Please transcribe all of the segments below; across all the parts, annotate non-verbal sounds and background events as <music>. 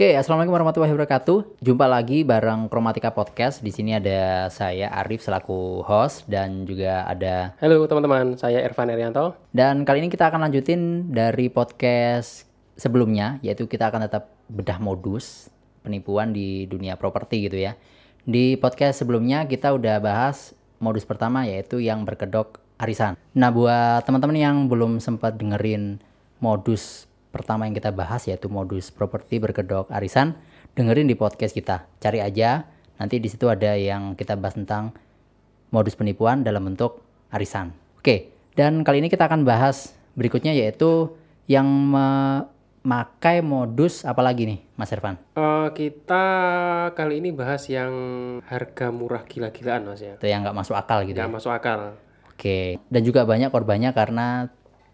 Oke, assalamualaikum warahmatullahi wabarakatuh. Jumpa lagi bareng Kromatika Podcast. Di sini ada saya Arif selaku host dan juga ada Halo teman-teman, saya Irfan Erianto. dan kali ini kita akan lanjutin dari podcast sebelumnya, yaitu kita akan tetap bedah modus penipuan di dunia properti gitu ya. Di podcast sebelumnya kita udah bahas modus pertama yaitu yang berkedok arisan. Nah, buat teman-teman yang belum sempat dengerin modus pertama yang kita bahas yaitu modus properti berkedok arisan, dengerin di podcast kita. Cari aja, nanti di situ ada yang kita bahas tentang modus penipuan dalam bentuk arisan. Oke, dan kali ini kita akan bahas berikutnya yaitu yang memakai modus apa lagi nih, Mas Irfan? Eh, kita kali ini bahas yang harga murah gila-gilaan mas ya. Itu yang nggak masuk akal gitu. Nggak Ya? masuk akal. Oke, dan juga banyak korbannya karena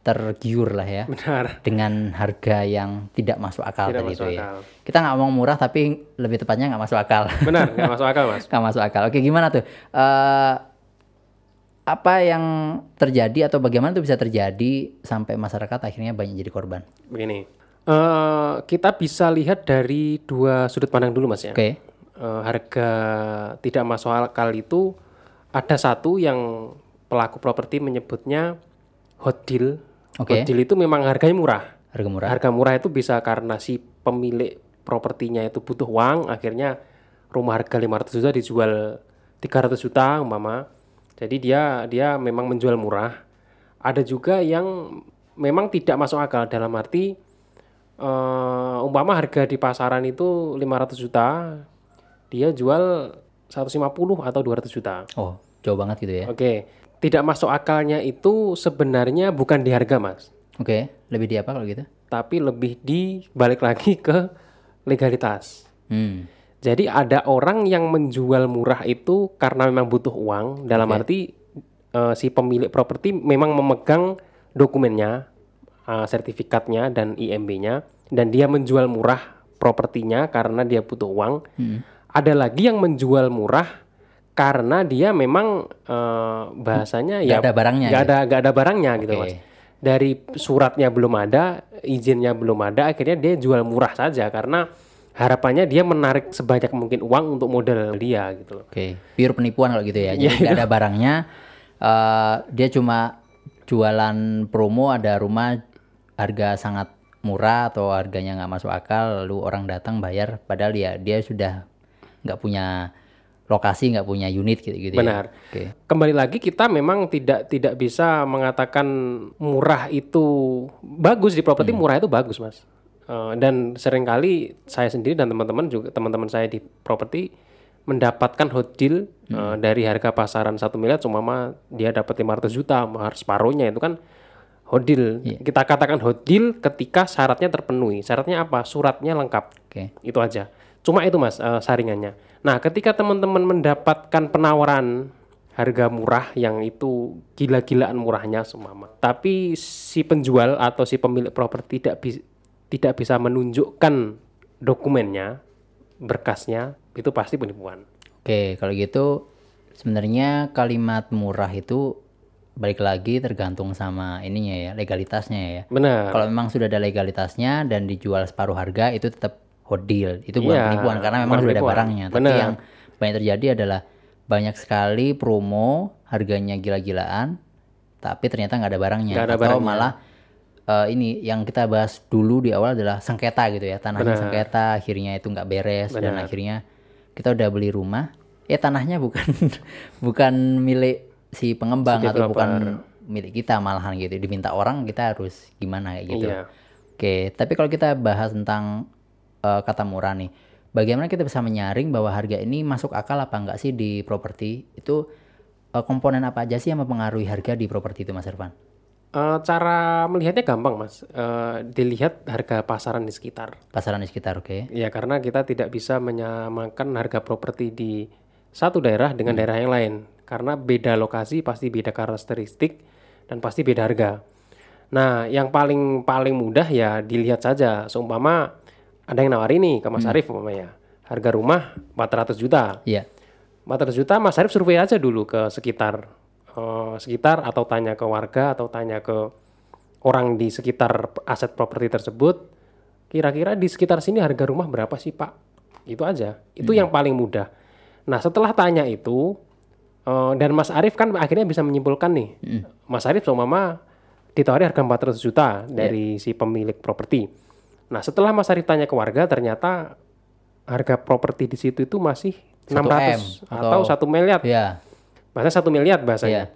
tergiur lah ya Benar. dengan harga yang tidak masuk akal Tidak tadi masuk itu ya. akal. Kita nggak ngomong murah tapi lebih tepatnya nggak masuk akal. <laughs> Benar, nggak masuk akal mas. nggak masuk akal. Oke, gimana tuh? Eh, apa yang terjadi atau bagaimana tuh bisa terjadi sampai masyarakat akhirnya banyak jadi korban? Begini, eh, kita bisa lihat dari dua sudut pandang dulu mas ya. Oke. Eh, harga tidak masuk akal itu ada satu yang pelaku properti menyebutnya hot deal. Hot deal itu memang harganya murah. Harga murah. Harga murah itu bisa karena si pemilik propertinya itu butuh uang, akhirnya rumah harga 500 juta dijual 300 juta umpama. Jadi dia dia memang menjual murah. Ada juga yang memang tidak masuk akal dalam arti eh, umpama harga di pasaran itu 500 juta, dia jual 150 atau 200 juta. Oh, jauh banget gitu ya. Oke, tidak masuk akalnya itu sebenarnya bukan di harga, Mas. Oke, lebih di apa kalau gitu? tapi lebih di balik lagi ke legalitas. Hmm. Jadi ada orang yang menjual murah itu karena memang butuh uang, dalam arti eh, si pemilik properti memang memegang dokumennya, eh, sertifikatnya dan IMB-nya, dan dia menjual murah propertinya karena dia butuh uang. Ada lagi yang menjual murah karena dia memang eh, bahasanya ya ada barangnya nggak gitu? ada nggak ada barangnya gitu Oke. mas. Dari suratnya belum ada, izinnya belum ada, akhirnya dia jual murah saja karena harapannya dia menarik sebanyak mungkin uang untuk modal dia gitu loh. Oke, pure penipuan kalau gitu ya. Jadi nggak ada barangnya, eh, dia cuma jualan promo ada rumah harga sangat murah atau harganya nggak masuk akal, lalu orang datang bayar, padahal ya dia sudah nggak punya lokasi, nggak punya unit gitu gitu. Benar. Ya. Oke. Kembali lagi kita memang tidak tidak bisa mengatakan murah itu bagus di properti murah itu bagus mas. Eh, dan sering kali saya sendiri dan teman-teman juga teman-teman saya di properti mendapatkan hot deal eh, dari harga pasaran satu miliar cuma mah dia dapat 500 juta harus separuhnya itu kan hot deal. Kita katakan hot deal ketika syaratnya terpenuhi. Syaratnya apa? Suratnya lengkap. Oke. Itu aja. Cuma itu mas eh, saringannya. Nah ketika teman-teman mendapatkan penawaran harga murah yang itu gila-gilaan murahnya semama, tapi si penjual atau si pemilik properti tidak bi- tidak bisa menunjukkan dokumennya, berkasnya, itu pasti penipuan. Oke, kalau gitu sebenarnya kalimat murah itu balik lagi tergantung sama ininya ya, legalitasnya ya. Benar. Kalau memang sudah ada legalitasnya dan dijual separuh harga itu tetap hot deal. Itu bukan Iya, penipuan karena memang sudah ada barangnya. Tapi Benar. yang banyak terjadi adalah banyak sekali promo harganya gila-gilaan tapi ternyata nggak ada barangnya Nggak ada atau barangnya. malah eh, ini yang kita bahas dulu di awal adalah sengketa gitu ya tanahnya Benar. sengketa akhirnya itu nggak beres dan akhirnya kita udah beli rumah ya tanahnya bukan <laughs> bukan milik si pengembang Si atau bukan milik kita malahan gitu diminta orang kita harus gimana kayak gitu Iya. oke tapi kalau kita bahas tentang eh, kata murah nih bagaimana kita bisa menyaring bahwa harga ini masuk akal apa enggak sih di properti itu eh, komponen apa aja sih yang mempengaruhi harga di properti itu Mas Irfan Eh, cara melihatnya gampang mas, Eh, dilihat harga pasaran di sekitar. pasaran di sekitar oke Ya karena kita tidak bisa menyamakan harga properti di satu daerah dengan daerah yang lain. Karena beda lokasi pasti beda karakteristik dan pasti beda harga. Nah, yang paling paling mudah ya dilihat saja. Seumpama ada yang nawari nih ke Mas Arief umpamanya. Harga rumah 400 juta. iya 400 juta Mas Arief survei aja dulu ke sekitar eh, sekitar atau tanya ke warga atau tanya ke orang di sekitar aset properti tersebut kira-kira di sekitar sini harga rumah berapa sih Pak? Itu aja. Itu yang paling mudah. Nah setelah tanya itu eh, dan Mas Arief kan akhirnya bisa menyimpulkan nih, Mas Arief sama Mama ditawari harga 400 juta dari si pemilik properti. Nah setelah Mas Arief tanya ke warga ternyata harga properti di situ itu masih 1 M 600 atau satu miliar. Ya, Bahasa satu miliar bahasanya.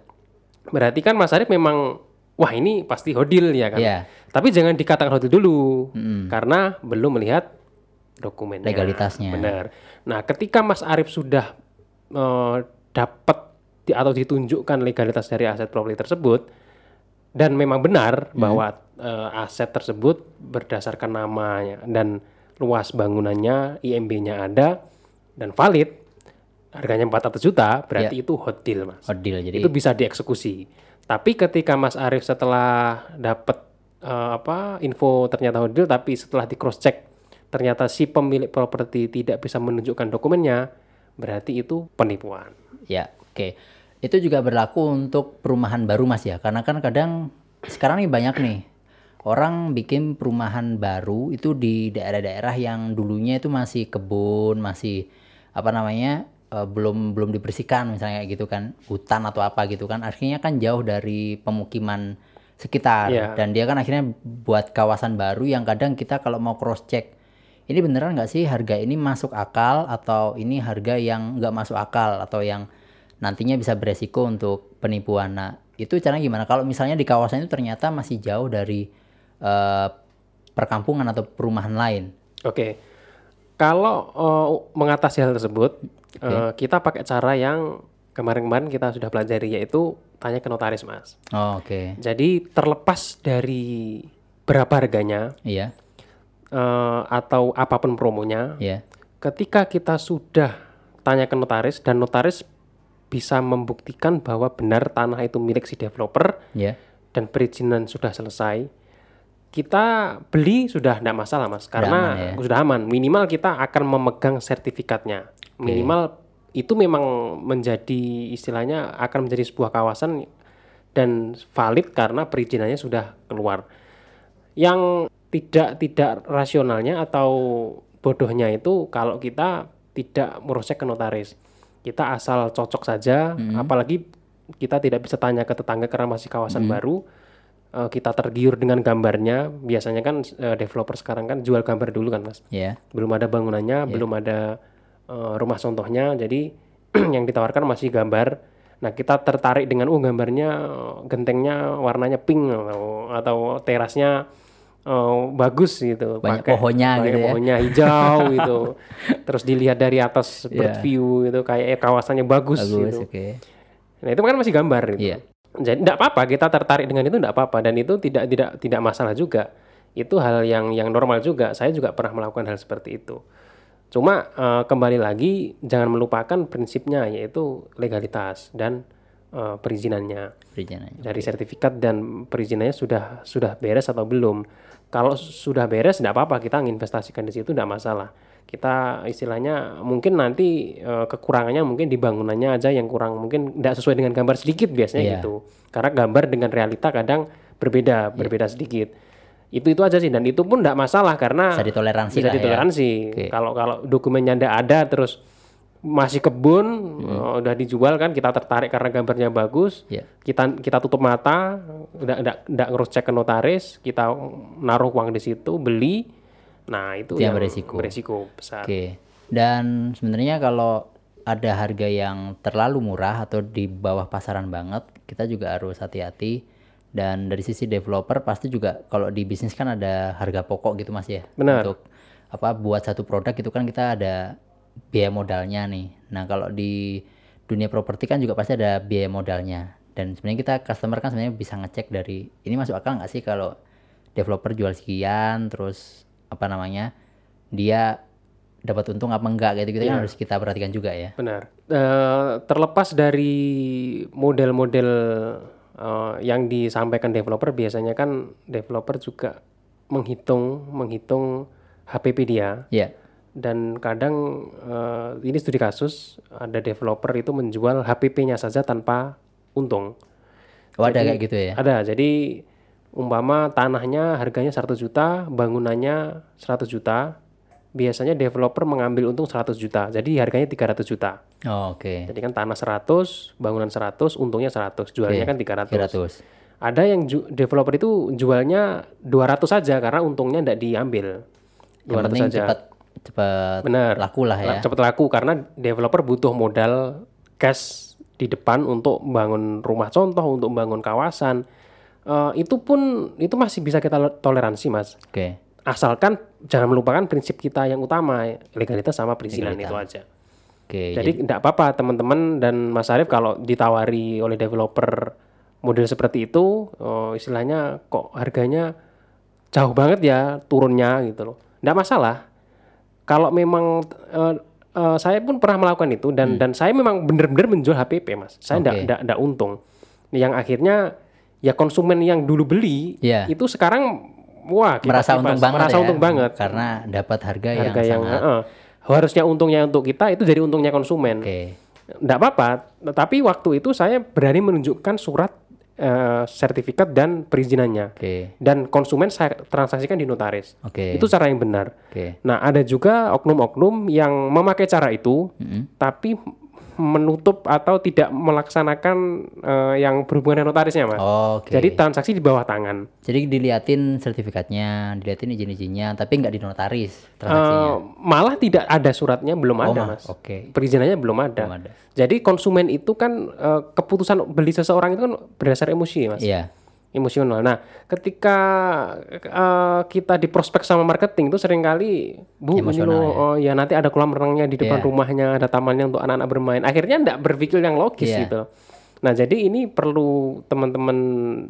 Berarti kan Mas Arief memang wah ini pasti hodil ya kan. Iya. Tapi jangan dikatakan hodil dulu karena belum melihat dokumennya. Legalitasnya. Benar. Nah, ketika Mas Arief sudah eh, dapat di- atau ditunjukkan legalitas dari aset properti tersebut dan memang benar bahwa eh, aset tersebut berdasarkan namanya dan luas bangunannya, IMB-nya ada dan valid, harganya 400 juta, berarti itu hot deal, Mas hodil. Jadi itu bisa dieksekusi. Tapi ketika Mas Arief setelah dapat eh, apa info ternyata hodil, tapi setelah di cross check ternyata si pemilik properti tidak bisa menunjukkan dokumennya, berarti itu penipuan. Ya, oke. Itu juga berlaku untuk perumahan baru Mas ya. Karena kan kadang sekarang nih banyak nih orang bikin perumahan baru itu di daerah-daerah yang dulunya itu masih kebun, masih apa namanya? eh, belum belum dibersihkan misalnya kayak gitu kan, hutan atau apa gitu kan. Akhirnya kan jauh dari pemukiman sekitar Iya. dan dia kan akhirnya buat kawasan baru yang kadang kita kalau mau cross check ini beneran nggak sih harga ini masuk akal atau ini harga yang nggak masuk akal atau yang nantinya bisa beresiko untuk penipuan. Nah itu caranya gimana? Kalau misalnya di kawasan itu ternyata masih jauh dari eh, perkampungan atau perumahan lain. Oke. Kalau eh, mengatasi hal tersebut, eh, kita pakai cara yang kemarin-kemarin kita sudah pelajari yaitu tanya ke notaris, Mas. Oh, Oke, Jadi terlepas dari berapa harganya iya, eh, atau apa pun promonya, iya, ketika kita sudah tanya ke notaris dan notaris bisa membuktikan bahwa benar tanah itu milik si developer iya, dan perizinan sudah selesai, kita beli sudah tidak masalah mas, karena aman ya? sudah aman. Minimal kita akan memegang sertifikatnya. Minimal itu memang menjadi istilahnya akan menjadi sebuah kawasan dan valid karena perizinannya sudah keluar. Yang tidak tidak rasionalnya atau bodohnya itu kalau kita tidak merosek ke notaris. Kita asal cocok saja, apalagi kita tidak bisa tanya ke tetangga karena masih kawasan baru. Eh, kita tergiur dengan gambarnya. Biasanya kan eh, developer sekarang kan jual gambar dulu kan, Mas. iya, Belum ada bangunannya, belum ada eh, rumah contohnya. Jadi <clears throat> yang ditawarkan masih gambar. Nah, kita tertarik dengan oh gambarnya gentengnya warnanya pink atau, atau terasnya eh, bagus gitu. Banyak Pakai- pohonnya banyak gitu ya. pohonnya hijau <laughs> gitu. Terus dilihat dari atas bird Iya. view gitu kayak eh, kawasannya bagus, bagus, gitu. oke, Nah, itu kan masih gambar gitu. Iya. Jadi tidak apa-apa kita tertarik dengan itu tidak apa-apa dan itu tidak tidak tidak masalah juga. Itu hal yang yang normal juga. Saya juga pernah melakukan hal seperti itu. Cuma eh, kembali lagi jangan melupakan prinsipnya yaitu legalitas dan eh, perizinannya. perizinannya. Dari sertifikat dan perizinannya sudah sudah beres atau belum. Kalau sudah beres tidak apa-apa kita investasikan di situ tidak masalah. Kita istilahnya mungkin nanti eh, kekurangannya mungkin di bangunannya aja yang kurang mungkin tidak sesuai dengan gambar sedikit biasanya Iya. gitu. Karena gambar dengan realita kadang berbeda, berbeda sedikit. Itu itu aja sih dan itu pun tidak masalah karena Bisa ditoleransi bisa ya. ditoleransi. Kalau kalau dokumennya tidak ada terus masih kebun eh, udah dijual kan kita tertarik karena gambarnya bagus Iya. kita kita tutup mata udah udah udah ngurus cek ke notaris kita naruh uang di situ beli nah itu, Itu yang beresiko. beresiko besar Oke. Dan sebenarnya kalau ada harga yang terlalu murah atau di bawah pasaran banget, kita juga harus hati-hati. Dan dari sisi developer pasti juga kalau di bisnis kan ada harga pokok gitu Mas ya. Benar. Untuk apa buat satu produk itu kan kita ada biaya modalnya nih. Nah, kalau di dunia properti kan juga pasti ada biaya modalnya. Dan sebenarnya kita customer kan sebenarnya bisa ngecek dari ini masuk akal nggak sih kalau developer jual sekian terus apa namanya dia dapat untung apa enggak gitu gitu kan harus kita perhatikan juga ya. benar Eh, terlepas dari model-model eh, yang disampaikan developer biasanya kan developer juga menghitung menghitung HPP dia Iya. Dan kadang eh, ini studi kasus ada developer itu menjual HPP-nya saja tanpa untung Oh, ada kayak gitu ya. Ada. Jadi umpama tanahnya harganya 100 juta, bangunannya 100 juta, biasanya developer mengambil untung 100 juta. Jadi harganya 300 juta. Oh, Oke. Jadi kan tanah 100, bangunan 100, untungnya 100, jualnya kan 300. 300. Ada yang ju- developer itu jualnya 200 saja karena untungnya tidak diambil. Yang 200 penting saja. cepat cepat Benar. laku lah ya. Cepat laku karena developer butuh modal cash di depan untuk bangun rumah contoh, untuk bangun kawasan. Eh, itu pun itu masih bisa kita le- toleransi, Mas. Oke. Asalkan jangan melupakan prinsip kita yang utama, legalitas sama perizinan itu aja. Oke. Jadi tidak apa-apa teman-teman dan Mas Arief kalau ditawari oleh developer model seperti itu, oh, istilahnya kok harganya jauh banget ya turunnya gitu loh. Tidak masalah. Kalau memang eh, eh, saya pun pernah melakukan itu dan dan saya memang benar-benar menjual HPP mas. Saya tidak Oke. tidak tidak untung. Yang akhirnya ya konsumen yang dulu beli Iya. itu sekarang wah kipas- merasa untung banget merasa ya. untung banget karena dapat harga, harga yang yang sangat eh, harusnya untungnya untuk kita itu jadi untungnya konsumen. oke. Tidak apa-apa, tapi waktu itu saya berani menunjukkan surat eh, sertifikat dan perizinannya. Oke. Dan konsumen saya transaksikan di notaris. Oke. Itu cara yang benar. Oke. Nah, ada juga oknum-oknum yang memakai cara itu, tapi menutup atau tidak melaksanakan eh, yang berhubungan dengan notarisnya, Mas. Oke. Jadi transaksi di bawah tangan. Jadi diliatin sertifikatnya, diliatin izin-izinnya, tapi nggak di notaris transaksinya. Eh, malah tidak ada suratnya, belum Oh, ada, ma- Mas. Oke. Perizinannya belum ada. Belum ada. Jadi konsumen itu kan eh, keputusan beli seseorang itu kan berdasar emosi, Mas. Iya. Emosional. Nah, ketika eh, kita di prospek sama marketing itu sering kali, Bu, ini loh, oh ya nanti ada kolam renangnya di depan Iya. rumahnya, ada tamannya untuk anak-anak bermain. Akhirnya enggak berpikir yang logis Iya. gitu. Nah, jadi ini perlu teman-teman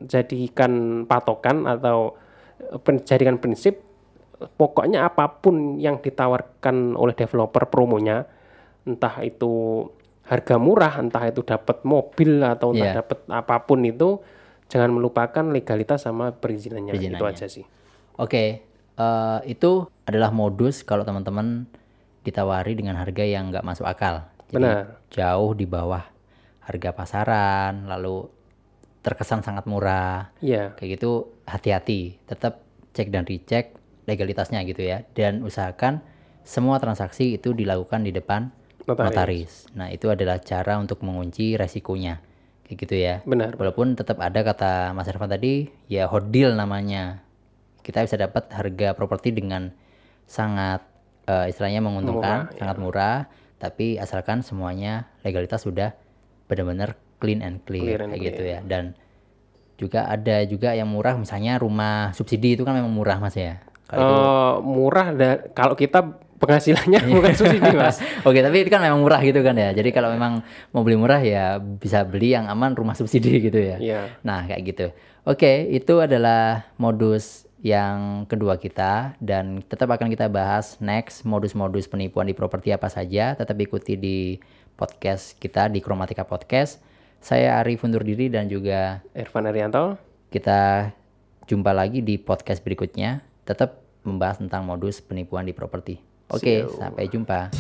jadikan patokan atau eh, jadikan prinsip pokoknya apa pun yang ditawarkan oleh developer promonya, entah itu harga murah, entah itu dapat mobil atau entah Iya. dapat apa pun itu, jangan melupakan legalitas sama perizinannya. Itu Perizinannya. aja sih. Oke, eh, itu adalah modus kalau teman-teman ditawari dengan harga yang nggak masuk akal. Jadi Benar. jauh di bawah harga pasaran, lalu terkesan sangat murah. Iya, Kayak gitu hati-hati, tetap cek dan dicek legalitasnya gitu ya. Dan usahakan semua transaksi itu dilakukan di depan Notaris. notaris. Nah, itu adalah cara untuk mengunci resikonya. Kayak gitu ya. benar. Walaupun tetap ada kata Mas Irfan tadi, ya hot deal namanya. Kita bisa dapat harga properti dengan sangat eh, istilahnya menguntungkan, Murah, sangat murah, tapi asalkan semuanya legalitas sudah benar-benar clean and clear, Clear and kayak gitu ya. Dan juga ada juga yang murah, misalnya rumah subsidi itu kan memang murah Mas ya. Kalau itu- Eh, murah dan kalau kita penghasilannya Iya. bukan subsidi, Mas. <laughs> Oke, tapi itu kan memang murah gitu kan ya. Jadi kalau memang mau beli murah ya bisa beli yang aman rumah subsidi <laughs> gitu ya. Iya. Nah, kayak gitu. Oke, itu adalah modus yang kedua kita dan tetap akan kita bahas next modus-modus penipuan di properti apa saja. Tetap ikuti di podcast kita di Kromatika Podcast. Saya Arif undur diri dan juga Irfan Arianto. kita jumpa lagi di podcast berikutnya. Tetap membahas tentang modus penipuan di properti. Oke, sampai jumpa.